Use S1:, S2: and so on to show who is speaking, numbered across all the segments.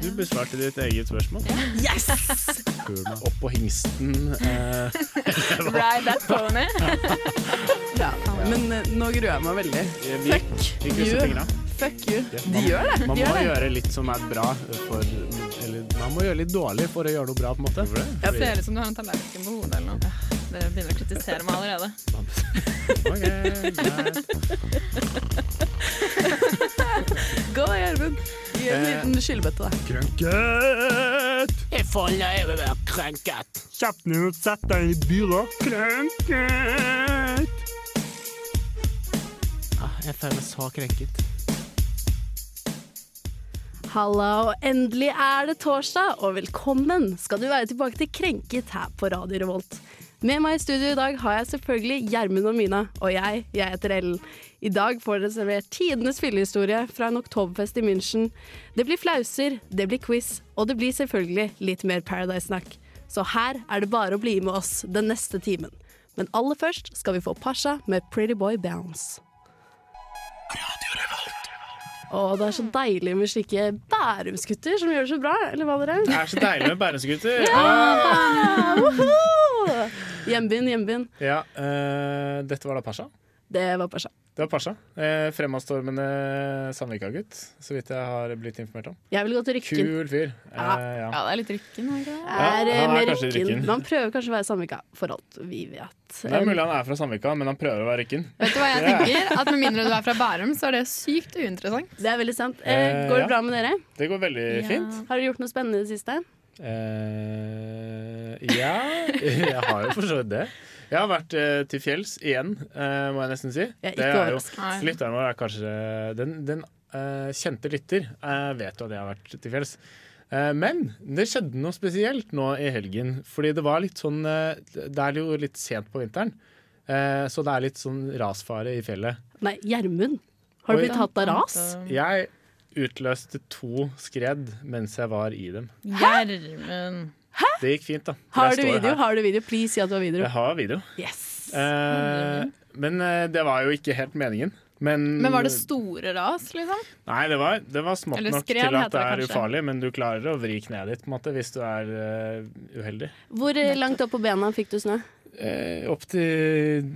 S1: Du besvarte ditt eget spørsmål.
S2: Yes!
S1: Opp på hingsten. Eh,
S3: Ride that pony.
S2: Ja, men eh, nå gruer jeg meg veldig. Fuck you. Fuck you. De gjør det.
S1: Man
S2: De
S1: må
S2: det.
S1: gjøre litt som er bra for Eller man må gjøre litt dårlig for å gjøre noe bra, på en måte.
S3: Jeg ser ut som du har en tallerken på hodet eller noe. Dere begynner å kritisere meg allerede.
S1: Ok.
S2: Gå da, Gjermund. Gi en
S1: Eh.
S2: liten skyllebøtte, da.
S1: Krenket! Jeg får leve å være krenket. Kjapp ned og sett deg i bilen. Krenket! Ah, jeg føler meg så krenket.
S2: Halla, og endelig er det torsdag, og velkommen skal du være tilbake til Krenket her på Radio Revolt. Med meg i studio i dag har jeg selvfølgelig Gjermund og Mina, og jeg, jeg heter Ellen. I dag får dere servert tidenes fyllehistorie fra en oktoberfest i München. Det blir flauser, det blir quiz, og det blir selvfølgelig litt mer Paradise-snakk. Så her er det bare å bli med oss den neste timen. Men aller først skal vi få Pasha med Pretty Boy Bounce. Å, det er så deilig med slike Bærumsgutter som gjør det så bra, eller hva dere?
S1: Det er så deilig med bærumsgutter.
S2: ja! Hjembyen, Hjembind, hjembind.
S1: Ja, eh, dette var da Pasha.
S2: Det var Pasha.
S1: Det var Pasha. Eh, fremadstormende Sandvika-gutt, så vidt jeg har blitt informert om.
S2: Jeg vil gå til Rykken.
S1: Kul fyr. Eh,
S2: Ja.
S1: ja.
S3: Ja, det er litt rykken. er?
S2: Er eh,
S1: han er
S2: Rykken.
S1: Rykken.
S2: Man prøver kanskje å være Sandvika, for alt vi vet.
S1: Det er mulig han er fra Sandvika, men han prøver å være Rykken.
S3: Vet du hva jeg
S1: Ja.
S3: tenker? At Med mindre du er fra Bærum, så er det sykt uinteressant.
S2: Det er veldig sant. Eh,
S1: Eh,
S2: går det
S1: ja.
S2: bra med dere?
S1: Det går veldig
S3: Ja.
S1: fint.
S2: Har dere gjort noe spennende i det siste?
S1: Eh, ja, jeg har jo for så vidt det. Jeg har vært eh, til fjells igjen, eh, må jeg nesten si.
S2: Jeg er
S1: Det
S2: ikke
S1: er jo,
S2: overrasket.
S1: Lytteren vår er kanskje Den, den eh, kjente lytter eh, vet jo at jeg har vært til fjells. Eh, men det skjedde noe spesielt nå i helgen. Fordi det var litt sånn eh, Det er jo litt sent på vinteren. eh, så det er litt sånn rasfare i fjellet.
S2: Nei, Gjermund. Har du
S1: Oi.
S2: blitt tatt av ras?
S1: Jeg utløste to skred mens jeg var i dem.
S3: Gjermund.
S1: Det gikk fint, da.
S2: Har du video? Har du video? Please si at du har video.
S1: Jeg har video.
S2: Yes!
S1: Eh, men eh, det var jo ikke helt meningen. Men,
S3: Men var det store ras, liksom?
S1: Nei, det var, det var smått
S3: Eller
S1: nok
S3: skred,
S1: til at det er
S3: kanskje.
S1: ufarlig, men du klarer å vri kneet ditt på en måte, hvis du er uh, uheldig.
S2: Hvor eh, langt opp på bena fikk du snø?
S1: Eh, opp til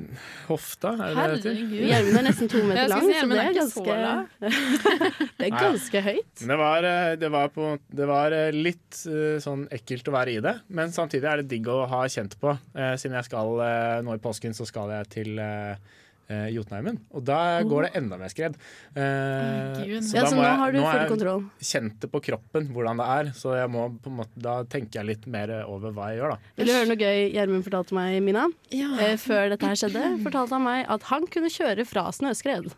S1: hofta, er det det heter?
S2: Hjelmen er nesten to meter lang,
S3: si
S2: så det
S3: er så
S2: ganske Det er ganske høyt.
S1: Det var, eh, det var, på, det var litt sånn ekkelt å være i det, men samtidig er det digg å ha kjent på. Eh, Siden jeg skal eh, nå i påsken, så skal jeg til eh, eh, Jotunheimen. Og da går det enda mer skred. Eh,
S3: oh,
S1: så
S2: Ja,
S1: da
S2: så nå
S1: jeg-
S2: har du
S1: nå
S2: full
S1: har jeg
S2: kontroll.
S1: kjent det på kroppen hvordan det er, så jeg må på en måte, da tenker jeg litt mer over hva jeg gjør, da.
S2: Vil du høre noe gøy Gjermund fortalte meg, Mina?
S3: Ja.
S2: Eh, før dette her skjedde, fortalte han meg at han kunne kjøre fra snøskred.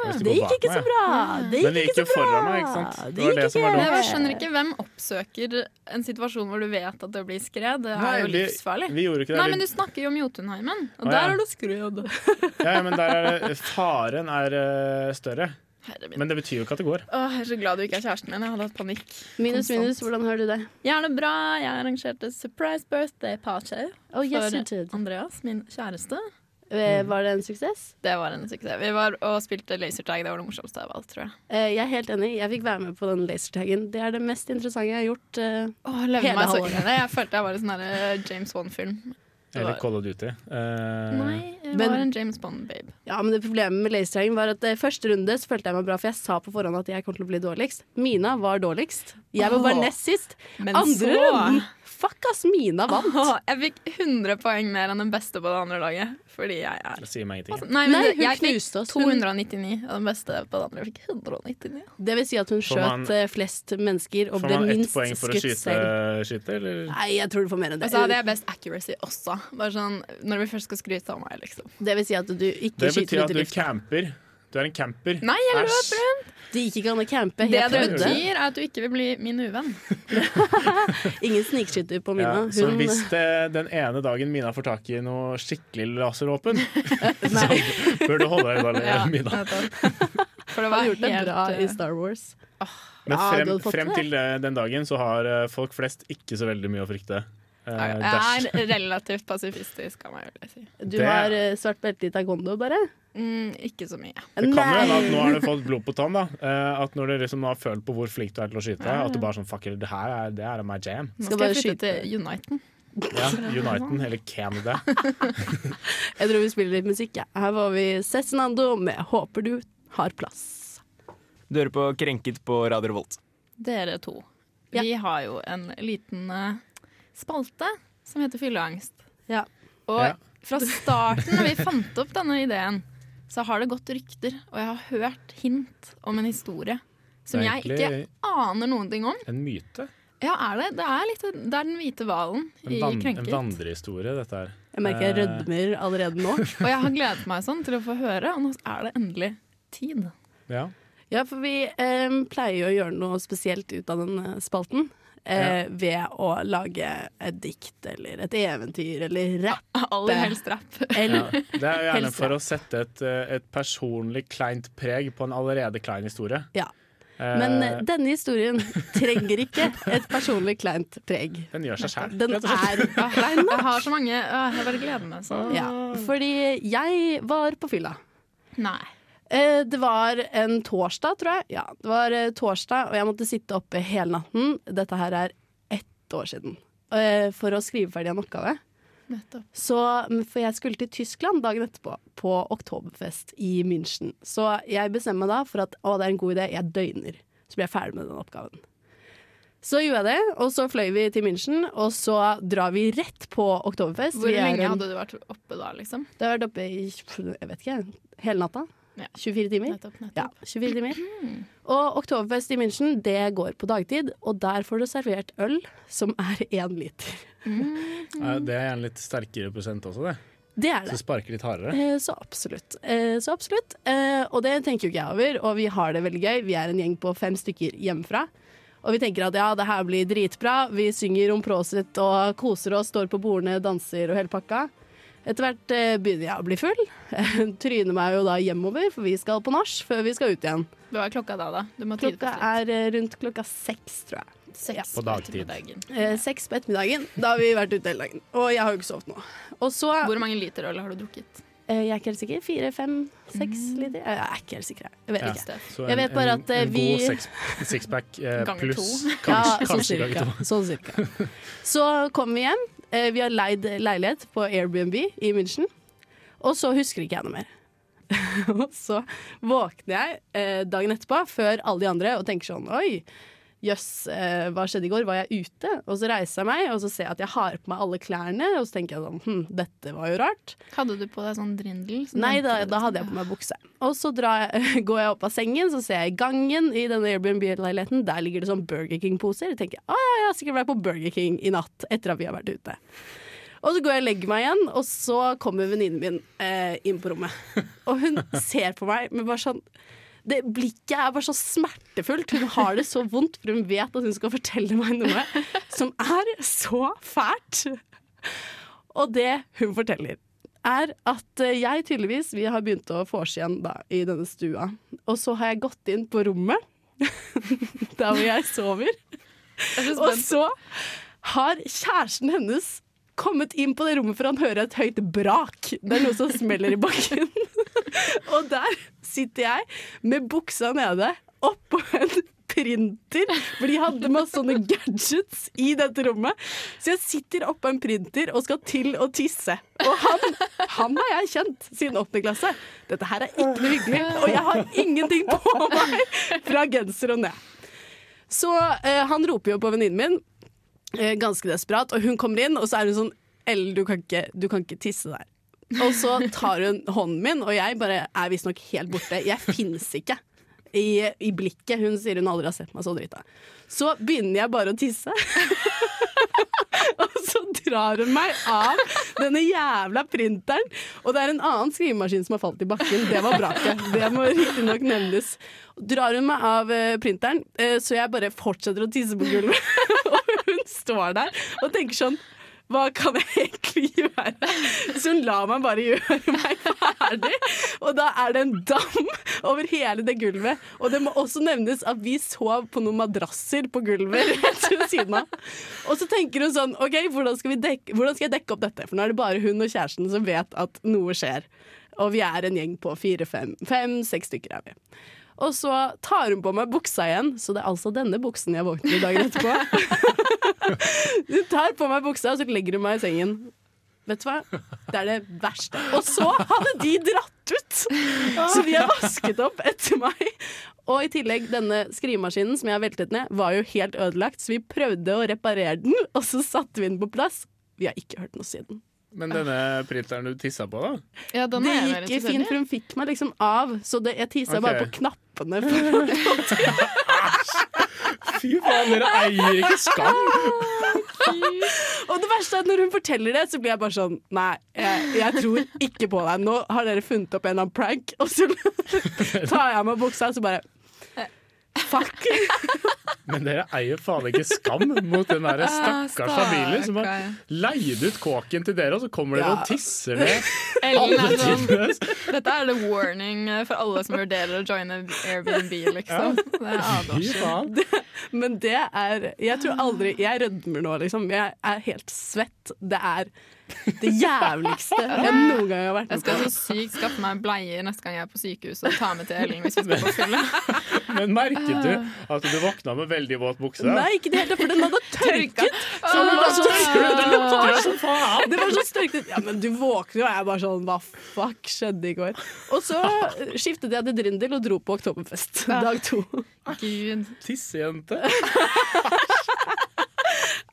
S1: Du
S2: Det gikk ikke så bra! Det
S1: Men
S2: gikk
S1: det
S2: ikke
S1: gikk jo
S2: så bra!
S1: meg, ikke sant?
S2: Det
S1: Det
S2: gikk
S1: det
S2: ikke.
S1: dumt.
S3: Jeg skjønner ikke hvem oppsøker en situasjon hvor du vet at det blir skred. Det er
S1: Nei,
S3: jo livsfarlig.
S1: Vi vi ikke det.
S3: Nei, men du snakker jo om Jotunheimen, og
S1: Å,
S3: der
S1: ja.
S3: er det skred.
S1: ja, ja, men der er det, faren er uh, større. Men det betyr jo ikke at det går.
S3: Åh, jeg er så glad du ikke er kjæresten min. Jeg hadde hatt panikk.
S2: Minus,
S3: Konstant.
S2: minus, hvordan har du det?
S3: Jeg har det bra. Jeg arrangerte surprise birthday party
S2: Oh, yes,
S3: for. Andreas, min kjæreste.
S2: Eh, Var det en suksess?
S3: Det var en suksess. Vi var og spilte lasertag. Det var det morsomste av alt, tror jeg.
S2: Eh, Jeg er helt enig. Jeg fikk være med på den lasertagen. Det er det mest interessante jeg har gjort. uh,
S3: Åh,
S2: Hele halvåret.
S3: Jeg følte jeg var i sånn James Bond-film.
S1: Eller Call of Duty. Uh,
S3: Nei, jeg
S2: Men-
S3: var en James Bond-babe.
S2: Ja, men det Problemet med lasertagen var at eh, første runde så følte jeg meg bra, for jeg sa på forhånd at jeg kom til å bli dårligst. Mina var dårligst. Jeg var bare nest sist.
S3: Men
S2: Andre
S3: så
S2: runden! Fuck ass, Mina vant.
S3: Oh, Jeg fikk 100 poeng mer enn den beste på det andre laget. Fordi jeg er
S1: Det sier meg ingenting.
S3: Nei, men
S2: Nei,
S3: det-
S2: hun
S3: jeg fikk
S2: knuste oss.
S3: 299, og den beste på det andre fikk 199.
S2: det vil si at hun skjøt
S1: man-
S2: eh, flest mennesker og ble minst skutselig.
S1: Får man ett poeng for å skyte, skyte, eller?
S2: Nei, jeg tror du får mer enn det.
S3: Og så hadde jeg best accuracy også. Bare sånn, når vi først skal skryte av meg, liksom.
S2: Det vil si at du ikke skyter ut
S1: drift.
S2: Det betyr at
S1: du
S2: lufta.
S1: camper. Du er en camper.
S3: Nei, jeg løp
S1: Æsj.
S3: rundt!
S2: Det ikke kan campe.
S3: Det det betyr, er at du ikke vil bli min uvenn.
S2: Ingen snikskytter på Mina.
S1: Ja, så
S2: Hun,
S1: hvis det, den ene dagen Mina får tak i noe skikkelig laservåpen, så bør du holde deg unna
S3: Ja,
S1: Mina.
S3: For det var
S2: gjort det
S3: helt
S2: bra i
S3: eh,
S2: Star Wars.
S1: Men frem, frem til den dagen så har eh, folk flest ikke så veldig mye å frykte. Eh,
S3: Jeg er relativt pasifistisk, kan man jo si.
S2: Du
S1: Det-
S2: har eh, svart belte i taekwondo, bare?
S3: Mm, ikke så mye.
S1: Det kan jo hende at nå har du fått blod på tann. da Eh, At når du liksom har følt på hvor flink du er til å skyte, at du bare sånn fuck it, det her er, det er my jam.
S3: Nå
S2: Skal
S3: skal, jeg flytte
S2: skyte.
S3: til Uniten.
S1: Ja, Uniten eller Canada.
S2: Jeg tror vi spiller litt musikk, jeg. Her var vi Cezinando med 'Håper du har plass'.
S4: Du hører på Krenket på Radio Revolt.
S3: Dere to.
S2: Ja.
S3: Vi har jo en liten eh, spalte som heter Fylleangst.
S2: Ja.
S3: Og
S1: Ja.
S3: fra starten, når vi fant opp denne ideen, så har det gått rykter, og jeg har hørt hint om en historie som jeg ikke aner noen ting om.
S1: en myte.
S3: Ja, er det? Det er, litt, det er den hvite hvalen
S1: En,
S3: i
S1: Krenket. en vandrehistorie, dette her.
S2: Jeg merker jeg
S1: Eh.
S2: rødmer allerede nå.
S3: Og jeg har gledet meg sånn til å få høre, og nå er det endelig tid.
S1: Ja.
S2: Ja, for vi eh, pleier jo å gjøre noe spesielt ut av den eh, spalten. Eh, Ved å lage et dikt eller et eventyr eller rapp.
S3: Aller helst rapp.
S1: Ja. Det er jo gjerne for å sette et, eh, et personlig kleint preg på en allerede klein historie.
S2: Ja.
S1: Eh,
S2: Men eh, denne historien trenger ikke et personlig kleint preg.
S1: den gjør seg sjæl.
S2: Den er klein
S3: Jeg har så mange øh, Jeg bare gleder meg sånn.
S2: Ja, fordi jeg var på fylla.
S3: Nei.
S2: Eh, Det var en torsdag, tror jeg. Ja, det var eh, torsdag, og jeg måtte sitte oppe hele natten. Dette her er ett år siden. eh, For å skrive ferdig en oppgave.
S3: Nettopp.
S2: Så, for jeg skulle til Tyskland dagen etterpå, på Oktoberfest i München. Så jeg bestemmer meg da for at å, det er en god idé, jeg døgner. Så blir jeg ferdig med den oppgaven. Så gjorde jeg det, og så fløy vi til München, og så drar vi rett på Oktoberfest.
S3: Hvor lenge
S2: en-
S3: hadde du vært oppe da, liksom?
S2: Det har vært oppe i jeg vet ikke, hele natta.
S3: Ja.
S2: 24 timer.
S3: Nettopp, nettopp.
S2: Ja, 24 timer. Og Oktoberfest i München, det går på dagtid, og der får du servert øl som er én liter.
S1: Mm. Det er gjerne litt sterkere prosent også, det.
S2: Det er det.
S1: Så sparker litt hardere.
S2: Eh, Så absolutt. Eh, Så absolutt. Eh, Og det tenker jo ikke jeg over, og vi har det veldig gøy. Vi er en gjeng på fem stykker hjemmefra. Og vi tenker at ja, det her blir dritbra. Vi synger om Prosit og koser oss, står på bordene, danser og hele pakka. Etter hvert eh, begynner jeg å bli full. Tryner meg jo da hjemover, for vi skal på nach før vi skal ut igjen.
S3: Hva er klokka da, da? Du må
S2: Klokka er eh, rundt klokka seks, tror jeg.
S3: Seks
S1: På dagtid.
S2: Eh, Seks på ettermiddagen. Da har vi vært ute hele dagen. Og jeg har jo ikke sovet nå. Og så
S3: Hvor mange liter øl har du drukket?
S2: eh, Jeg er ikke helt sikker. Fire, fem, seks liter? Jeg er ikke helt sikker. jeg. Vet
S1: Ja.
S2: ikke.
S1: Så
S2: Jeg vet bare at, en,
S1: en
S2: vi-
S1: god six- sixpack eh, pluss.
S2: Ja,
S1: kanskje,
S2: sånn
S1: kanskje
S2: cirka. Sånn cirka. Så kom vi hjem. Eh, Vi har leid leilighet på Airbnb i München. Og så husker ikke jeg noe mer. og så våkner jeg eh, dagen etterpå, før alle de andre, og tenker sånn Oi, jøss, eh, hva skjedde i går? Var jeg ute? Og så reiser jeg meg, og så ser jeg at jeg har på meg alle klærne, og så tenker jeg sånn Hm, dette var jo rart.
S3: Hadde du på deg sånn drindel? Sånn
S2: Nei, da, da hadde jeg på meg bukse. Og så drar jeg, går jeg opp av sengen, så ser jeg i gangen i denne Airbnb-leiligheten. Der ligger det sånn Burger King-poser. Jeg tenker å ja, jeg har sikkert vært på Burger King i natt etter at vi har vært ute. Og så går jeg og legger meg igjen, og så kommer venninnen min eh, inn på rommet. Og hun ser på meg med bare sånn det Blikket er bare så smertefullt. Hun har det så vondt, for hun vet at hun skal fortelle meg noe som er så fælt. Og det hun forteller, er at eh, jeg tydeligvis Vi har begynt å vorse igjen da, i denne stua. Og så har jeg gått inn på rommet, der hvor jeg sover.
S3: Jeg
S2: Og så har kjæresten hennes kommet inn på det rommet for han hører et høyt brak. Det er noe som smeller i bakken. og der sitter jeg med buksa nede oppå en printer, for de hadde masse sånne gadgets i dette rommet. Så jeg sitter oppå en printer og skal til å tisse. Og han, han har jeg kjent siden åttende klasse. Dette her er ikke noe hyggelig, og jeg har ingenting på meg fra genser og ned. Så eh, han roper jo på venninnen min, eh, ganske desperat, og hun kommer inn, og så er hun sånn Ellen, du kan ikke, du kan ikke tisse der. Og så tar hun hånden min, og jeg bare er visstnok helt borte. Jeg finnes ikke i, i blikket. Hun sier hun aldri har sett meg så drita. Så begynner jeg bare å tisse. og så drar hun meg av denne jævla printeren. Og det er en annen skrivemaskin som har falt i bakken. Det var braket. Det må riktignok nevnes. Drar hun meg av eh, printeren, eh, så jeg bare fortsetter å tisse på gulvet. og hun står der og tenker sånn hva kan jeg egentlig gjøre? Så hun lar meg bare gjøre meg ferdig. Og da er det en dam over hele det gulvet. Og det må også nevnes at vi sov på noen madrasser på gulvet rett ved siden av. Og så tenker hun sånn OK, hvordan skal, dekke, hvordan skal jeg dekke opp dette? For nå er det bare hun og kjæresten som vet at noe skjer. Og vi er en gjeng på fire-fem. Fem-seks stykker er vi. Og så tar hun på meg buksa igjen, så det er altså denne buksen jeg våkner i dagen etterpå. hun tar på meg buksa, og så legger hun meg i sengen. Vet du hva? Det er det verste. Og så hadde de dratt ut! Så de har vasket opp etter meg. Og i tillegg, denne skrivemaskinen som jeg har veltet ned, var jo helt ødelagt, så vi prøvde å reparere den, og så satte vi den på plass. Vi har ikke hørt noe siden.
S1: Men denne printeren du tissa på, da?
S3: Ja, den
S2: Det
S3: er
S2: gikk fint, for hun fikk meg liksom av, så det, jeg tissa
S1: okay.
S2: bare på knappene. For,
S1: Fy faen, dere eier ikke skam!
S2: og det verste er at når hun forteller det, så blir jeg bare sånn Nei, jeg, jeg tror ikke på deg. Nå har dere funnet opp en eller annen prank, og så tar jeg av meg buksa, og så bare Fuck.
S1: Men dere eier faen ikke skam mot den der stakkars familien som har leid ut kåken til dere, og så kommer dere
S2: Ja.
S1: og tisser ned
S3: Ellen er sånn. Dette er the warning for alle som vurderer å joine Airbnb, liksom. Det er
S1: Fy
S3: advarsel.
S1: faen.
S2: Men det er Jeg tror aldri Jeg rødmer nå, liksom. Jeg er helt svett. Det er det jævligste jeg noen gang har vært
S3: Jeg skal så sykt skaffe meg bleie neste gang jeg er på sykehuset og ta med til Ellen hvis vi skal på.
S1: Men merket du at du våkna med veldig våt bukse?
S2: Nei, ikke det hele tatt, for den hadde tørket. Så
S1: Så
S2: den var så
S1: det lukter jo som faen!
S2: Det var så størket. Ja, men du våkner jo, og jeg er bare sånn Hva fuck skjedde i går? Og så skiftet jeg til Drindel og dro på Oktoberfest dag to.
S3: Gud.
S1: Tissejente.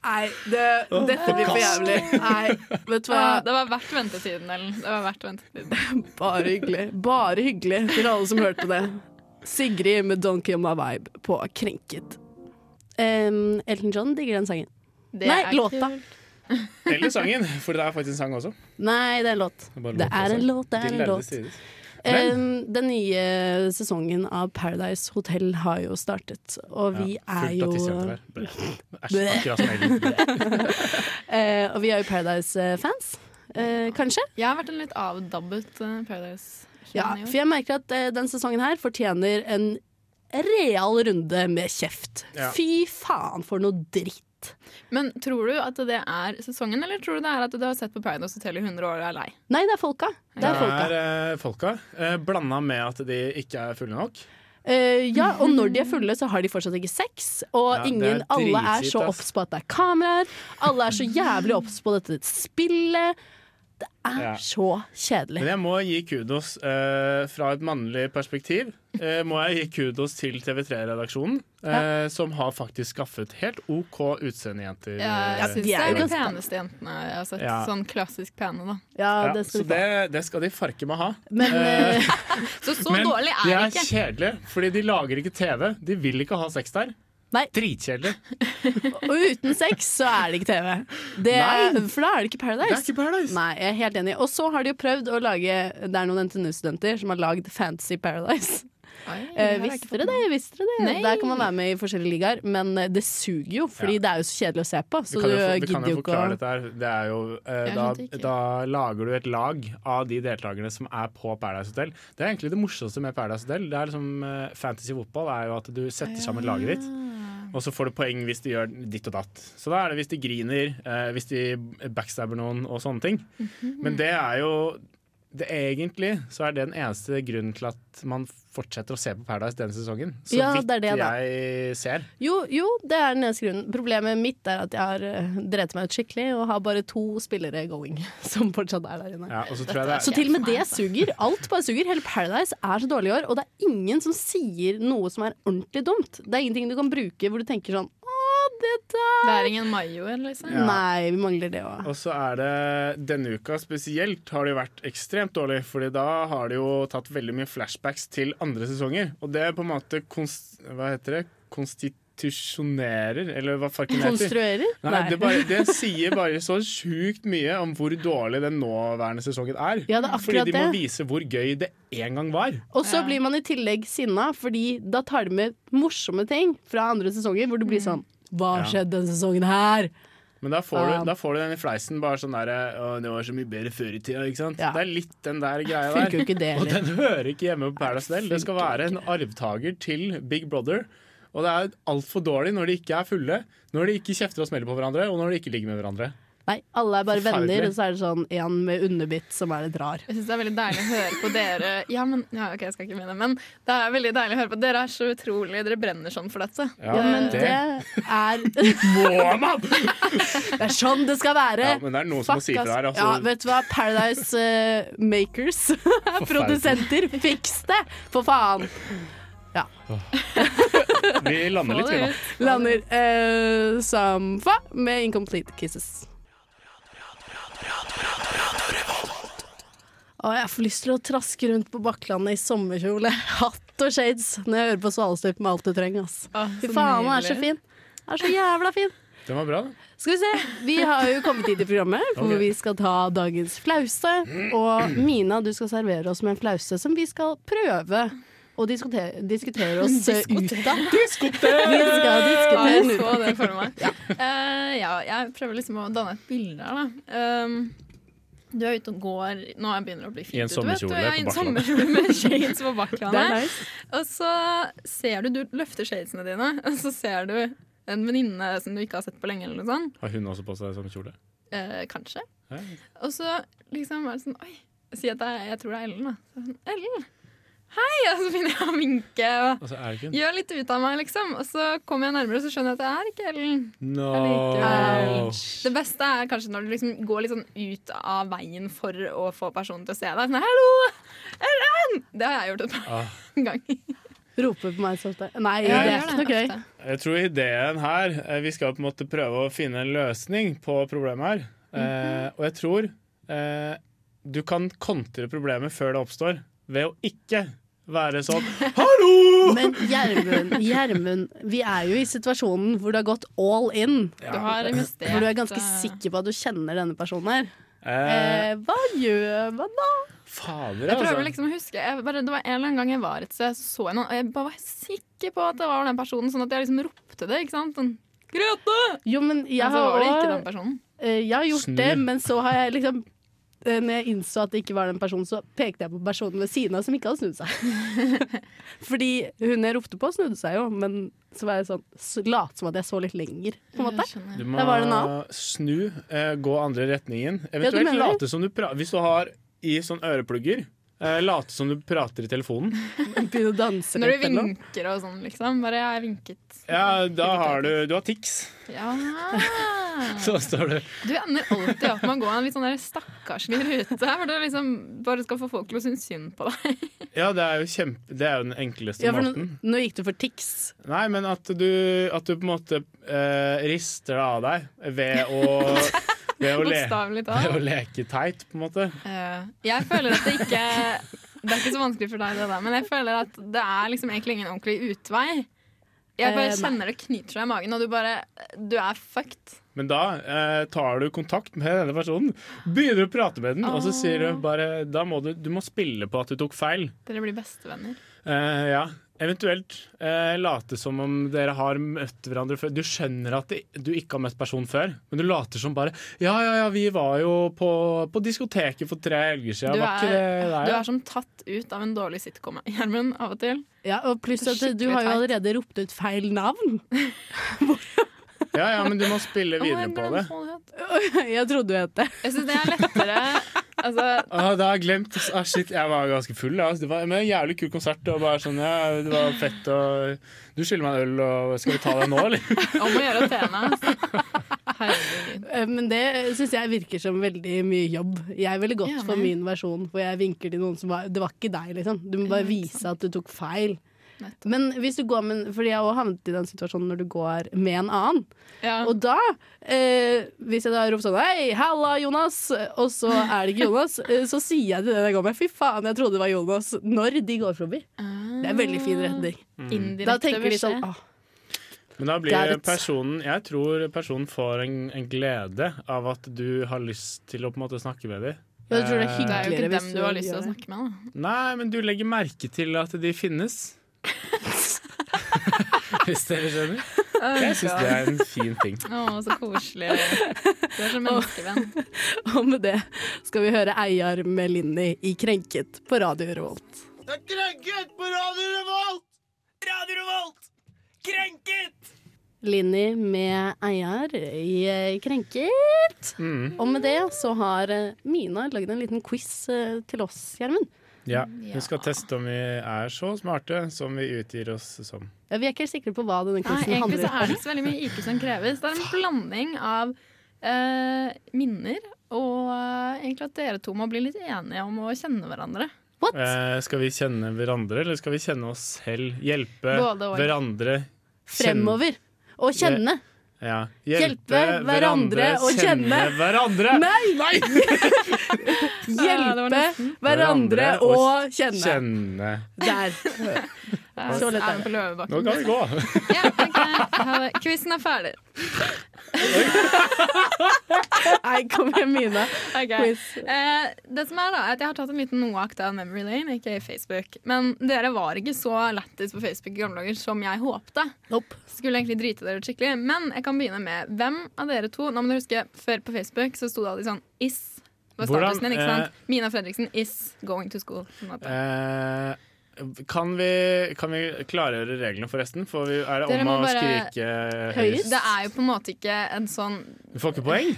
S2: Nei, det, dette blir for jævlig. Nei, vet du hva.
S3: Det var verdt ventetiden, Ellen. Det var verdt ventetiden.
S2: Bare hyggelig. Bare hyggelig til alle som hørte det. Sigrid med 'Don't Kill My Vibe' på Krenket. Um, Elton John digger den sangen.
S3: Det
S2: Nei,
S3: er
S2: låta.
S1: Eller sangen, for det er faktisk en sang også.
S2: Nei, det er en låt.
S1: Det er låt,
S2: Det
S1: låt
S2: er en låt, det er en låt.
S1: Strides.
S2: Den nye sesongen av Paradise Hotel har jo startet, og vi
S1: Ja,
S2: er jo.
S1: Æsj, akkurat som
S2: eh, Og vi er jo Paradise-fans. Eh, kanskje?
S3: Jeg har vært en litt avdabbet uh, Paradise-fan
S2: Ja, for jeg merker at eh, den sesongen her fortjener en real runde med kjeft.
S1: Ja.
S2: Fy faen for noe dritt.
S3: Men tror du at det er sesongen, eller tror du det er at du har sett på Paradise Hotel i 100 år og er lei?
S2: Nei, det er folka. Det
S1: Det
S2: er folka.
S1: er eh, folka. Eh, Blanda med at de ikke er fulle nok.
S2: Uh, ja, og når de er fulle, så har de fortsatt ikke sex. Og
S1: Ja, ingen, er
S2: alle er så obs på at det er kameraer. Alle er så jævlig obs på dette spillet. Det er
S1: Ja.
S2: så kjedelig.
S1: Men jeg må gi kudos eh, fra et mannlig perspektiv. Eh, må jeg gi kudos til TV3-redaksjonen, eh, som har faktisk skaffet helt OK utseendejenter.
S3: Jeg
S1: eh,
S3: syns det
S2: er
S3: er de peneste jentene jeg har sett.
S1: Ja.
S3: Sånn klassisk pene, da.
S2: Ja,
S1: ja,
S2: det skal
S1: så det, det skal de farke meg ha.
S2: Men
S3: Så så
S1: Men
S3: dårlig
S1: de
S3: er
S1: Men
S3: det ikke.
S1: kjedelige, fordi de lager ikke TV. De vil ikke ha sex der. Dritkjedelig.
S2: Og uten sex så er det ikke TV. Det for da er det ikke
S1: Det er
S2: Paradise.
S1: ikke Paradise.
S2: Nei, jeg er helt enig. Og så har de jo prøvd å lage Det er noen NTNU-studenter som har lagd Fantasy Paradise. Eh, visste dere det? Visste dere det?
S3: Nei.
S2: Der kan man være med i forskjellige ligaer, men eh, det suger jo, fordi
S1: Ja.
S2: det er jo så kjedelig å se på. Så
S1: du, kan,
S2: du
S1: for-
S2: gidder
S1: jo
S2: ikke
S1: forklare
S2: å
S1: dette her. Det er jo, eh, da, da lager du et lag av de deltakerne som er på Paradise Hotel. Det er egentlig det morsomste med Paradise Hotel. Det er liksom, eh, fantasy fotball er jo at du setter sammen laget ditt. Og så får du poeng hvis de gjør ditt og datt. Så da er det hvis de griner, eh, hvis de backstabber noen og sånne ting.
S2: Mhm.
S1: Men det er jo det Egentlig så er det den eneste grunnen til at man fortsetter å se på Paradise denne sesongen. Så
S2: Ja,
S1: vidt
S2: det er det,
S1: jeg ser.
S2: Jo, jo, det er den eneste grunnen. Problemet mitt er at jeg har uh, drevet meg ut skikkelig og har bare to spillere going som fortsatt er der inne.
S1: Ja, og så tror jeg det
S2: Så
S1: er,
S2: til og med det suger. Alt bare suger. Hele Paradise er så dårlig i år, og det er ingen som sier noe som er ordentlig dumt. Det er ingenting du kan bruke hvor du tenker sånn Å, der!
S3: Det er ingen Mayo, liksom.
S1: Ja.
S2: Nei, vi mangler det òg.
S1: Og så er det denne uka spesielt har det jo vært ekstremt dårlig, Fordi da har det jo tatt veldig mye flashbacks til andre sesonger. Og det er på en måte konst, Hva heter det? Konstitusjonerer, eller hva farken heter.
S2: Konstruerer?
S1: Nei, det, bare, det sier bare så sjukt mye om hvor dårlig den nåværende sesongen er.
S2: Ja, det er
S1: Fordi de må
S2: det.
S1: vise hvor gøy det en gang var.
S2: Og så
S3: Ja.
S2: blir man i tillegg sinna, fordi da tar de med morsomme ting fra andre sesonger, hvor det blir sånn Hva
S1: Ja.
S2: skjedde denne sesongen her?
S1: Men da får, du, da får du den i fleisen bare sånn derre Å, det var så mye bedre før i tida, ikke sant?
S2: Ja.
S1: Det er litt den der greia der.
S2: det
S1: Og den hører ikke hjemme på Paradise Del. Det skal være en arvtaker til Big Brother. Og det er altfor dårlig når de ikke er fulle, når de ikke kjefter og smeller på hverandre, og når de ikke ligger med hverandre.
S2: Nei, alle er bare venner, og så er det sånn en med underbitt som er litt rar.
S3: Jeg syns det er veldig deilig å høre på dere Ja, men ja, ok, jeg skal ikke mene men det er veldig deilig å høre på. Dere er så utrolig Dere brenner sånn for dette.
S1: Ja,
S2: Ja, men det er
S1: må man!
S2: Det er sånn det skal være!
S1: Ja, men det er noen som må si fra her, altså.
S2: Ja, vet du hva? Paradise uh, Makers, produsenter, fiks det! For faen! Ja.
S1: vi lander litt, vi nå.
S2: Lander som Samfa med Incomplete Kisses. Å, jeg får lyst til å traske rundt på Bakklandet i sommerkjole, hatt og shades når jeg hører på Svalestøp med alt du trenger. Ass. Fy faen, han er så fin. Han er så jævla fin.
S1: Den var bra, da.
S2: Skal vi se. Vi har jo kommet hit i programmet hvor
S1: okay.
S2: vi skal ta dagens flause. Og Mina, du skal servere oss med en flause som vi skal prøve og diskutere, diskutere oss ut av. Vi skal
S3: Ja,
S2: diskutere
S3: jeg
S2: ut.
S3: så det for meg. Eh, ja, jeg prøver liksom å danne et bilde her, da. Um, du er ute og går Nå begynner det å bli fint
S1: I en sommerkjole på
S3: i en
S1: Bakklandet.
S3: sommerkjole med shades på
S2: Det
S3: Bakklandet.
S2: nice.
S3: Og så ser du, du løfter shadesene dine, og så ser du en venninne som du ikke har sett på lenge, eller noe sånt.
S1: Har hun også på seg samme kjole?
S3: Eh, kanskje.
S1: Ja.
S3: Og så liksom er det sånn Oi, si at det er, jeg tror det er Ellen, da. Så, sånn, Ellen! Hei! Og så begynner jeg å vinke og
S1: Altså, er det
S3: gjør litt ut av meg, liksom. Og så kommer jeg nærmere, og så skjønner jeg at det er ikke Ellen.
S1: No!
S3: Det beste er kanskje når du liksom går litt sånn ut av veien for å få personen til å se deg. Sånn, Hallo! Ellen! Det har jeg gjort et par
S1: Ah.
S3: ganger.
S2: Roper på meg så ofte. Nei,
S3: Ja,
S2: det er ikke noe gøy.
S1: Jeg tror ideen her eh, Vi skal på en måte prøve å finne en løsning på problemet her. eh, og jeg tror eh, du kan kontre problemet før det oppstår, ved å ikke være sånn Hallo!
S2: Men Gjermund, Gjermund, vi er jo i situasjonen hvor du har gått all in.
S3: Du har investert
S2: Hvor du er ganske
S3: eh,
S2: sikker på at du kjenner denne personen her.
S1: Eh,
S2: Eh, hva gjør man da?
S1: fader,
S3: Jeg prøver
S1: altså.
S3: liksom å huske jeg bare, Det var En eller annen gang jeg var et sted, så så jeg noen, og jeg bare var sikker på at det var den personen, sånn at jeg liksom ropte det. ikke sant? Sånn, Grete!
S2: Jo, men jeg
S3: Men så var det ikke den personen.
S2: eh, jeg har gjort
S1: Snu.
S2: det, men så har jeg liksom når jeg innså at det ikke var den personen, så pekte jeg på personen ved siden av som ikke hadde snudd seg. Fordi hun jeg ropte på, snudde seg jo, men så var jeg sånn så late som at jeg så litt lenger. På en måte.
S1: Du må snu, eh, gå andre retningen. Eventuelt
S2: ja,
S1: late som du prater Hvis du har i sånn øreplugger, eh, late som du prater i telefonen.
S2: Begynne å danse
S3: Når du vinker og sånn, liksom. Bare jeg vinket.
S1: Ja, da har du Du har tics.
S3: Ja.
S1: Så står du
S3: Du ender alltid opp med å gå en litt sånn der stakkarslig rute hvor du liksom bare skal få folk til å synes synd på deg.
S1: Ja, det er jo kjempe Det er jo den enkleste
S2: Ja, for nå,
S1: måten.
S2: nå gikk du for tics.
S1: Nei, men at du, at du på en måte uh, rister det av deg ved å, ved å, le, det å leke teit, på en måte.
S3: Uh, jeg føler at det ikke Det er ikke så vanskelig for deg, det der, men jeg føler at det er liksom egentlig ingen ordentlig utvei. Jeg
S2: Eh,
S3: bare
S2: nei.
S3: kjenner det knyter seg i magen, og du bare Du er fucked.
S1: Men da eh, tar du kontakt med denne personen, begynner å prate med den, og så sier du bare Da må du, du må spille på at du tok feil.
S3: Dere blir bestevenner.
S1: Eh, ja. Eventuelt eh, late som om dere har møtt hverandre før. Du skjønner at det, du ikke har møtt personen før, men du later som bare Ja, ja, ja, vi var jo på, på diskoteket for tre helger siden.
S3: Du
S1: var ikke det
S3: er, du
S1: ja?
S3: er som tatt ut av en dårlig sitcom, Gjermund, av og til.
S2: Ja, og pluss
S3: er
S2: at du har jo allerede ropt ut feil navn.
S1: ja, ja, men du må spille videre på det.
S2: Jeg trodde du het det.
S3: Jeg syns det er lettere Altså,
S1: Ah, da har jeg glemt. Ah, shit, jeg var ganske full. Ja. Det var men en jævlig kul konsert. Og bare sånn, ja, det var fett og Du skylder meg en øl, og skal vi ta det nå, eller?
S3: om å gjøre å tjene. altså. Herregud.
S2: Eh, Men det syns jeg virker som veldig mye jobb. Jeg ville gått
S3: Ja,
S2: for min versjon, for jeg vinker til noen som var Det var ikke deg, liksom. Du må bare vise at du tok feil.
S3: Nettopp.
S2: Men hvis du går med Fordi jeg har også havnet i den situasjonen når du går med en annen.
S3: Ja.
S2: Og da, eh, hvis jeg da roper sånn Hei, halla, Jonas! Og så er det ikke Jonas, eh, så sier jeg til den jeg går med Fy faen, jeg trodde det var Jonas. Når de går forbi. Det er veldig fin retning.
S1: Mm.
S3: Indirekte
S2: Da tenker de sånn ah,
S1: Men da blir personen Jeg tror personen får en, en glede av at du har lyst til å på en måte snakke med dem.
S2: Ja, du tror det er
S1: Eh,
S3: Det er jo ikke dem du har lyst til å snakke med. Da.
S1: Nei, men du legger merke til at de finnes. Hvis dere skjønner. Jeg syns det er en fin ting.
S3: Å, så koselig. Du er så menneskevenn.
S2: Og med det skal vi høre Eiar med Linni i Krenket på Radio Revolt.
S4: Det er krenket på Radio Revolt! Radio Revolt! Krenket!
S2: Linni med Eiar i eh, Krenket.
S1: Mm.
S2: Og med det så har eh, Mina lagd en liten quiz eh, til oss, Gjermund.
S1: Ja, Vi skal teste om vi er så smarte som vi utgir oss som.
S2: Ja, vi er ikke helt sikre på hva denne
S3: Nei,
S2: om.
S3: egentlig så er det ikke så veldig mye IQ som kreves. Det er en blanding av eh, minner og eh, egentlig at dere to må bli litt enige om å kjenne hverandre.
S2: What?
S1: Eh, skal vi kjenne hverandre, eller skal vi kjenne oss selv? Hjelpe
S3: Både og.
S1: hverandre
S2: Fremover. Å kjenne.
S1: Ja.
S2: Hjelpe hverandre å kjenne.
S1: hverandre.
S2: Nei!
S3: var
S2: Hjelpe hverandre å kjenne.
S1: Kjenne.
S2: Der. Så lett er
S3: det.
S1: Nå kan vi gå.
S3: Ja. Quizen er ferdig.
S2: Nei, kom igjen, Mina.
S3: Okay.
S2: Quiz.
S3: Eh, det som er da, at Jeg har tatt en liten noakt av Memory Lane, ikke Facebook. Men dere var ikke så lættis på Facebook i gamle dager som jeg håpte.
S2: Nope.
S3: Skulle egentlig drite dere skikkelig Men jeg kan begynne med hvem av dere to Nå må dere huske, Før på Facebook så sto det alltid sånn Is. Var
S1: Hvordan,
S3: statusen din, ikke
S1: eh,
S3: sant? Mina Fredriksen is going to school.
S1: Eh, kan, vi, kan vi klargjøre reglene, forresten? For vi, er det
S3: Dere
S1: om å
S3: bare-
S1: skrike
S2: Høyest?
S3: Det er jo på en måte ikke en sånn
S1: Du får ikke poeng?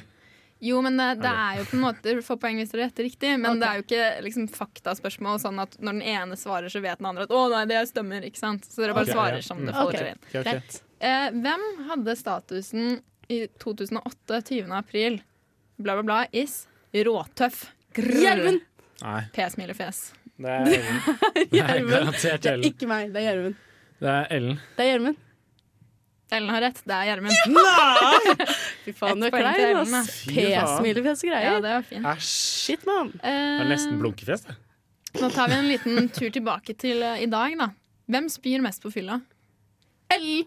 S3: Jo, men det, det er jo på en måte Du får poeng hvis dere gjetter riktig, men
S2: okay.
S3: det er jo ikke liksom, faktaspørsmål sånn at når den ene svarer, så vet den andre at 'å nei, det stemmer', ikke sant? Så dere bare
S1: okay,
S3: svarer
S1: ja.
S3: som det faller dere inn.
S1: Okay, ok.
S3: Eh, hvem hadde statusen i 2008, 20. april, bla, bla, bla, is råtøff?
S2: Gjermund!
S3: P-smilefjes.
S1: det er Ellen. Det er
S2: Gjermund.
S1: garantert
S2: Det er ikke meg, det er Gjermund.
S1: Det er Ellen.
S2: Det er Gjermund.
S3: Ellen har rett, det er Gjermund.
S2: Fy faen, du er klein, ass. P-smilefjes og
S3: Ja,
S2: greier.
S3: det var fint.
S1: Æsj.
S2: Shit, mann.
S1: Det er nesten
S3: Eh,
S1: blunkefjes, det.
S3: nå tar vi en liten tur tilbake til eh, i dag, da. Hvem spyr mest på fylla?
S2: Ellen!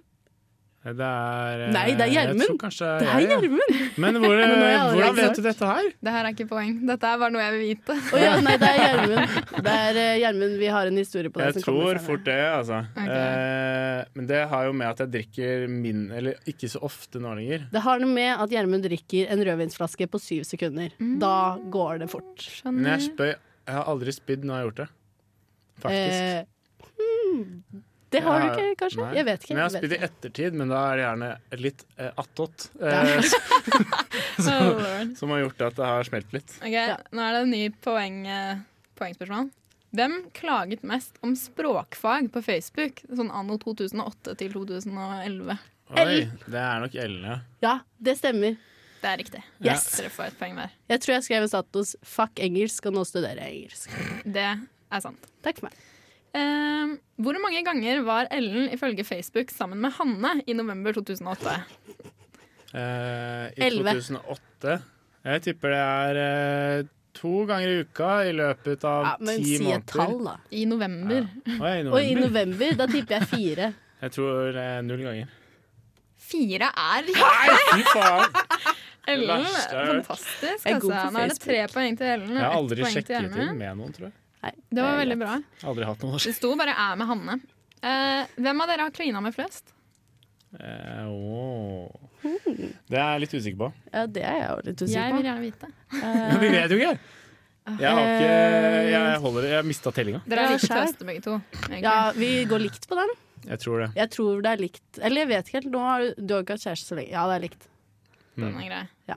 S1: Det er eh,
S2: Nei, det er Gjermund. Det er
S1: jeg, ja.
S2: Gjermund!
S1: Men hvor,
S2: allerede
S1: hvordan vet du dette her?
S3: Det her er ikke poeng. Dette er bare noe jeg vil vite.
S2: Oh, ja, nei, det er Gjermund. Det er eh, Gjermund. Vi har en historie på det.
S1: Jeg
S2: som
S1: tror fort det, altså.
S3: Okay.
S1: Eh, men det har jo med at jeg drikker min Eller ikke så ofte nå lenger.
S2: Det har noe med at Gjermund drikker en rødvinsflaske på syv sekunder.
S3: Mm.
S2: Da går det fort.
S1: Men jeg
S3: Skjønner.
S1: spøy Jeg har aldri spydd når jeg har gjort det. Faktisk.
S2: Eh, hmm, det har
S1: Jeg
S2: du ikke, kanskje?
S1: Nei.
S2: Jeg vet ikke.
S1: Men jeg har spilt i ettertid, men da er det gjerne litt eh, attåt.
S2: Ja.
S1: Eh,
S3: Oh,
S1: som har gjort at det har smelt litt.
S3: Ok, Nå er det en ny poeng, eh, poengspørsmål. Hvem klaget mest om språkfag på Facebook sånn anno 2008 til 2011?
S1: Oi, det er nok Ellen, ja.
S2: Ja, det stemmer.
S3: Det er riktig.
S2: Yes.
S3: Dere får et poeng hver.
S2: Jeg tror jeg skrev en status 'fuck engelsk og nå studerer jeg engelsk'.
S3: Det er sant.
S2: Takk for meg.
S3: Eh, hvor mange ganger var Ellen ifølge Facebook sammen med Hanne i november 2008?
S1: Eh, I
S2: Elleve.
S1: 2008 Jeg tipper det er eh, to ganger i uka i løpet av
S2: Ja, men
S1: ti
S2: si et
S1: måneder.
S2: tall, da.
S3: I november.
S1: Oi, i
S2: Og i
S1: november.
S2: november, da tipper jeg fire.
S1: Jeg tror eh, null ganger.
S3: Fire er riktig!
S1: Nei, fy faen!
S3: Ellen, fantastisk.
S2: Jeg er god
S3: Altså. Nå er det tre poeng til Ellen.
S1: Jeg har aldri sjekket inn med noen, tror jeg.
S2: Nei,
S3: Det var veldig bra.
S1: Aldri hatt noe
S3: Det sto bare 'æ' med Hanne'. Eh, hvem av dere har klina med flest?
S1: Eh, åh. Det er jeg litt usikker på.
S2: Ja, det er jeg jo litt
S3: Jeg
S2: usikker
S3: vil
S2: på.
S3: gjerne vite.
S1: Men vi vet jo ikke! Jeg har ikke Jeg holder Jeg har mista tellinga.
S3: Dere
S2: Ja,
S3: er like
S2: skjær.
S3: tøste begge to. egentlig.
S2: Ja, vi går likt på den.
S1: Jeg tror det.
S2: Jeg tror det er likt. Eller jeg vet ikke helt. Nå har du, du har ikke hatt kjæreste så lenge. Ja, det er likt.
S3: Den er grei.
S2: Ja.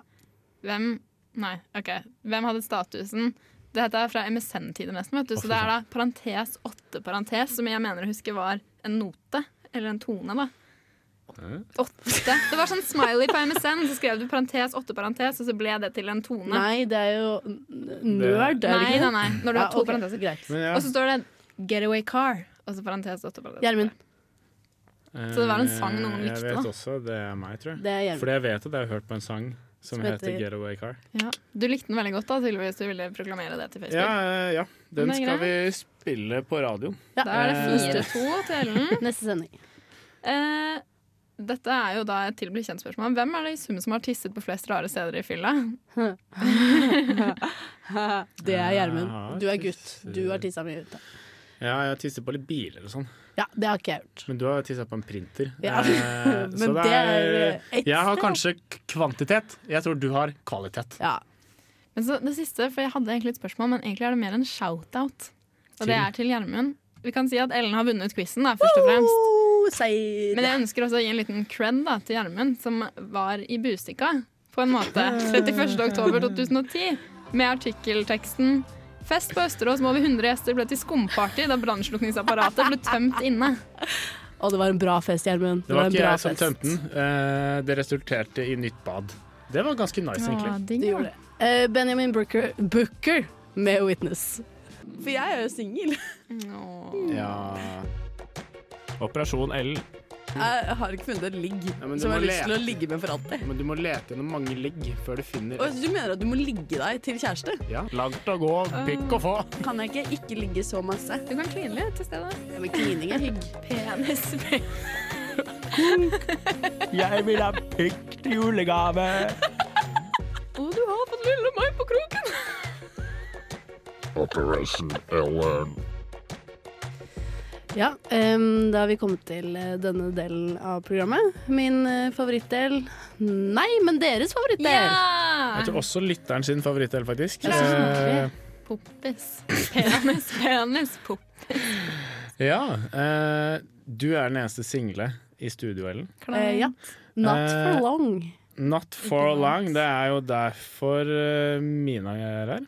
S3: Hvem Nei, OK. Hvem hadde statusen? Dette er fra MSN-tider, nesten. vet du Så det er da parentes åtte parentes, som jeg mener å huske var en note. Eller en tone, da. Åtte. Det var sånn smiley på MSN, så skrev du parentes åtte parentes, og så ble det til en tone.
S2: Nei, det er jo nerd, er det
S3: nei,
S2: ikke
S3: nei, nei. Når du har to
S2: ok,
S3: parenteser.
S2: Greit.
S1: Ja.
S3: Og så står det 'getaway car', og så parentes åtte parentes.
S2: Gjermund.
S3: Så det var en sang noen
S1: likte,
S3: likte,
S1: Jeg vet også det er meg, tror jeg.
S2: Det
S1: Fordi jeg vet at jeg har hørt på en sang som,
S2: Som
S1: heter
S2: heter-
S1: 'Getaway Car'.
S3: Ja. Du likte den veldig godt, da, tydeligvis. Du ville proklamere det til Facebook.
S1: Ja, eh, ja. Den skal vi spille på radioen.
S2: Ja.
S3: Da er det
S1: Eh,
S3: 4-2 til Ellen.
S2: Neste sending.
S3: Eh, dette er jo da et til bli kjent-spørsmål. Hvem er det i sum som har tisset på flest rare steder i fylla?
S2: Det er Gjermund. Du er gutt. Du har tissa mye ute.
S1: Ja, jeg tisser på litt biler og sånn.
S2: Ja, det har ikke jeg gjort.
S1: Men du har tissa på en printer.
S2: Ja,
S1: Eh,
S2: men
S1: så
S2: det er
S1: Jeg har kanskje kvantitet. Jeg tror du har kvalitet.
S2: Ja.
S3: Men så det siste, for jeg hadde egentlig et spørsmål, men egentlig er det mer en shout-out. Og det er til Gjermund. Vi kan si at Ellen har vunnet quizen, først og fremst. Men jeg ønsker også å gi en liten cred da, til Gjermund, som var i Bustika på en måte 31. oktober 2010 med artikkelteksten Fest på Østerås med over 100 gjester ble til skumparty da brannslukningsapparatet ble tømt inne.
S2: Og det var en bra fest, Gjermund.
S1: Det var
S2: var
S1: ikke
S2: jeg
S1: jeg som tømte den. Eh, Det resulterte i nytt bad. Det var ganske nice, egentlig.
S2: Du gjorde det. Eh, Benjamin Booker, Booker med Witness. For jeg er jo singel.
S1: Ja Operasjon L.
S2: Jeg har ikke funnet et ligg
S1: Ja, du
S2: som
S1: må
S2: jeg har lyst til å ligge med for alltid.
S1: Men du må lete gjennom mange ligg før du finner
S2: Og du mener at du må ligge deg til kjæreste?
S1: Ja, Langt å gå, pikk å få.
S2: Kan jeg ikke ikke ligge så masse?
S3: Du kan kline litt til stedet.
S2: Ja, men klining er hygg.
S3: Penis.
S4: Jeg vil ha pikk til julegave.
S3: Å, du har fått lille meg på kroken!
S5: Operation Ellen.
S2: Ja, um, da har vi kommet til eh, denne delen av programmet. Min eh, favorittdel Nei, men deres favorittdel!
S3: Ja!
S1: Jeg tror også lytteren sin favorittdel, faktisk.
S2: Ja. synes
S1: Eh,
S3: Poppis. Penis, penis, poppis.
S1: ja. Uh, du er den eneste single i studio, Ellen.
S2: Eh, ja. Not for long.
S1: Not for long. Det er jo derfor Mina er her.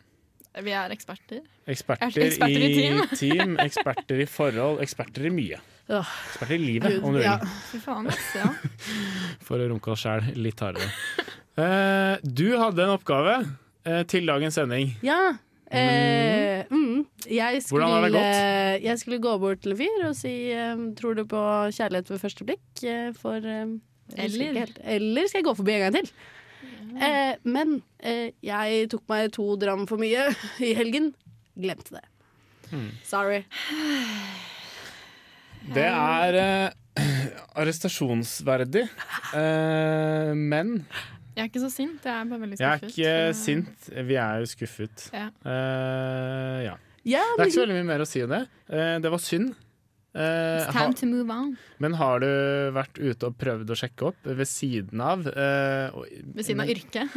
S3: Vi er eksperter.
S1: Eksperter,
S3: Eksperter i team.
S1: team, eksperter i forhold, eksperter i mye. Eksperter i livet, om du vil.
S2: ja.
S3: Fy faen. Ja.
S1: For å runke oss sjæl litt hardere. Uh, du hadde en oppgave uh, til dagens sending.
S2: Ja. Uh, mm. jeg, skulle,
S1: Hvordan har det gått?
S2: jeg skulle gå bort til en fyr og si Tror du på kjærlighet ved første blikk? For
S3: Eller?
S2: Eller skal jeg gå forbi en gang til? Eh, men eh, jeg tok meg to dram for mye i helgen. Glemte det.
S1: Hmm.
S2: Sorry.
S1: Det er eh, arrestasjonsverdig, eh, men
S3: Jeg er ikke så sint, jeg er bare veldig
S1: jeg er ikke
S3: så-
S1: sint. Vi er jo skuffet.
S3: Ja.
S1: Eh, ja.
S2: Ja,
S1: Det er ikke så veldig mye mer å si om det. Eh, det var synd. Eh,
S3: It's
S1: ha,
S3: to move on.
S1: men har du vært ute og prøvd å sjekke opp ved siden av? uh,
S3: Ved siden av yrket.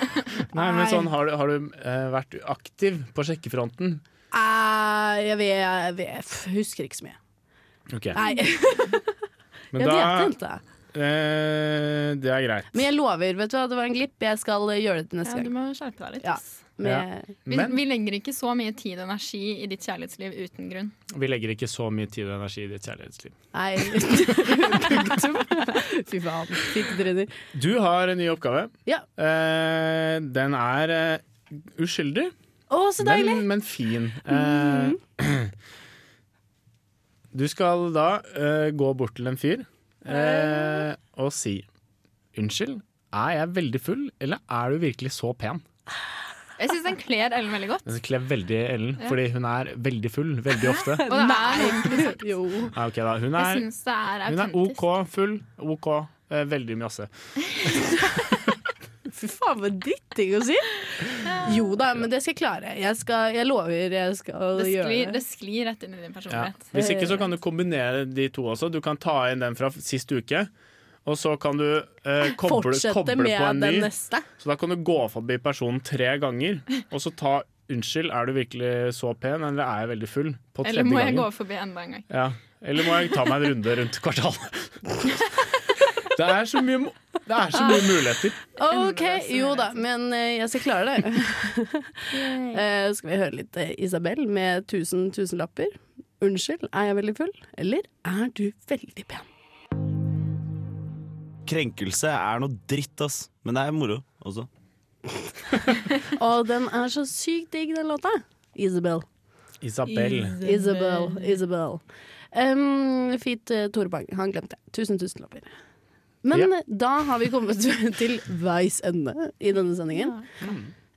S1: Nei, men sånn, har du, har du uh, vært aktiv på sjekkefronten?
S2: Jeg, vet, jeg vet, husker ikke så mye.
S1: Ok,
S2: Nei,
S1: men
S2: jeg
S1: da
S2: vet ikke.
S1: eh, Det er greit.
S2: Men jeg lover, vet du hva, det var en glipp. Jeg skal gjøre det til neste
S3: Ja, du må skjerpe deg litt.
S2: Ja. Med,
S3: Vi,
S1: Men
S3: vi legger ikke så mye tid og energi i ditt kjærlighetsliv uten grunn.
S1: vi legger ikke så mye tid og energi i ditt kjærlighetsliv.
S2: Nei, punktum. Fy faen. Fittetryner.
S1: Du har en ny oppgave.
S2: Ja.
S1: Uh, den er uh, uskyldig,
S2: Å, så deilig!
S1: men, men fin. Eh, du skal da eh, gå bort til en fyr eh, og si Unnskyld, er jeg veldig full, eller er du virkelig så pen?
S3: Jeg syns den kler Ellen veldig godt.
S1: Den kler veldig Ellen, fordi hun er veldig full veldig ofte.
S3: Og det er egentlig sant.
S2: Jo.
S1: Ja, okay, da, Hun
S3: Jeg
S1: er,
S3: det er
S1: hun er. OK full, OK, eh, veldig mye
S2: Fy faen, for dritting å si! Jo da, men det skal jeg klare. Jeg, skal, jeg lover jeg skal
S3: Det
S2: gjøre
S3: sklir,
S2: det.
S3: det sklir rett inn i din
S1: Ja.
S3: personlighet.
S1: Hvis ikke så kan du kombinere de to også. Du kan ta inn den fra sist uke. Og så kan du eh, koble,
S2: Fortsette
S1: koble
S2: med
S1: på en
S2: den
S1: ny.
S2: neste.
S1: Så da kan du gå forbi personen tre ganger, og så ta 'unnskyld, er du virkelig så pen', eller 'er jeg veldig full?' på tredje
S3: Eller må jeg
S1: gangen.
S3: gå forbi enda en gang?
S1: Ja. Eller må jeg ta meg en runde rundt kvartalet? Det er så mye, det er så mye muligheter.
S2: OK, jo da, men eh, jeg skal klare det. uh, skal vi høre litt eh, Isabel med 1000 tusenlapper? Unnskyld, er jeg veldig full? Eller er du veldig pen?
S6: Krenkelse er noe dritt, ass. Men det er moro også.
S2: Og den er så sykt digg, den låta. Isabel.
S1: Isabel.
S2: Isabel. Isabel. Um, Fint uh, Tore Bang. Han glemte jeg. Tusen tusenlapper. Men
S1: Ja.
S2: eh, da har vi kommet til veis ende i denne sendingen.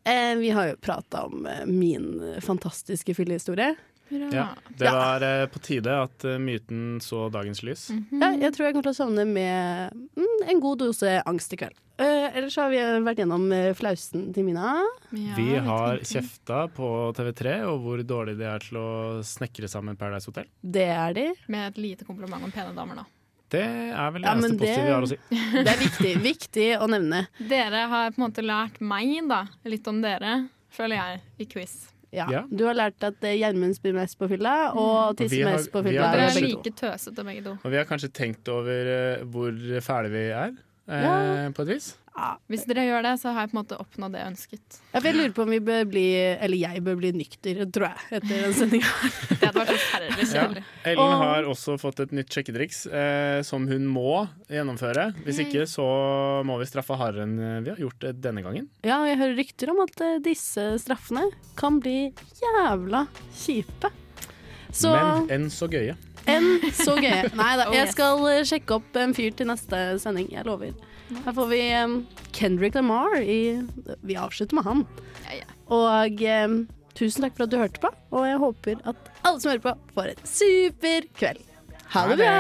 S2: Eh, vi har jo prata om uh, min fantastiske fyllehistorie.
S3: Hurra.
S1: Ja, det var ja. på tide at eh, myten så dagens lys.
S3: Mhm.
S2: Ja, jeg tror jeg kommer til å sovne med mm, en god dose angst i kveld. Uh, ellers har vi vært gjennom eh, flausen til Mina.
S3: Ja,
S1: Vi har kjefta på TV3 og hvor dårlig de er til å snekre sammen Paradise Hotel.
S2: Det er de.
S3: Med et lite kompliment om pene damer, da.
S1: Det er vel det
S2: Ja,
S1: eneste
S2: det-
S1: positive vi har å si.
S2: Det er viktig, viktig å nevne.
S3: Dere har på en måte lært meg da, litt om dere, føler jeg, i quiz.
S2: Ja.
S1: Ja.
S2: Du har lært at eh, Gjermund spyr mest på fylla, og
S1: vi
S2: tisser mest på fylla.
S3: Dere er like tøsete begge to.
S1: Og vi har kanskje tenkt over uh, hvor fæle vi er,
S2: Ja.
S1: på et vis.
S3: Hvis dere gjør det, så har jeg på en måte oppnådd det jeg ønsket.
S2: Ja, vil jeg lurer på om vi bør bli, eller jeg bør bli nykter, tror jeg, etter den sendinga.
S3: Det hadde vært forferdelig
S1: Ja. Ellen
S2: Og-
S1: har også fått et nytt sjekketriks eh, som hun må gjennomføre. Hvis ikke så må vi straffe hardere enn eh, vi har gjort denne gangen.
S2: Ja, og jeg hører rykter om at eh, disse straffene kan bli jævla kjipe. Så
S1: Men enn så gøye.
S2: Enn så gøy. Nei da,
S3: Oh,
S2: jeg skal eh, sjekke opp en fyr til neste sending, jeg lover. Her får vi um, Kendrick Lamar i Vi avslutter med han.
S3: Ja, ja.
S2: Og um, tusen takk for at du hørte på, og jeg håper at alle som hører på, får en super kveld. Ha det bra!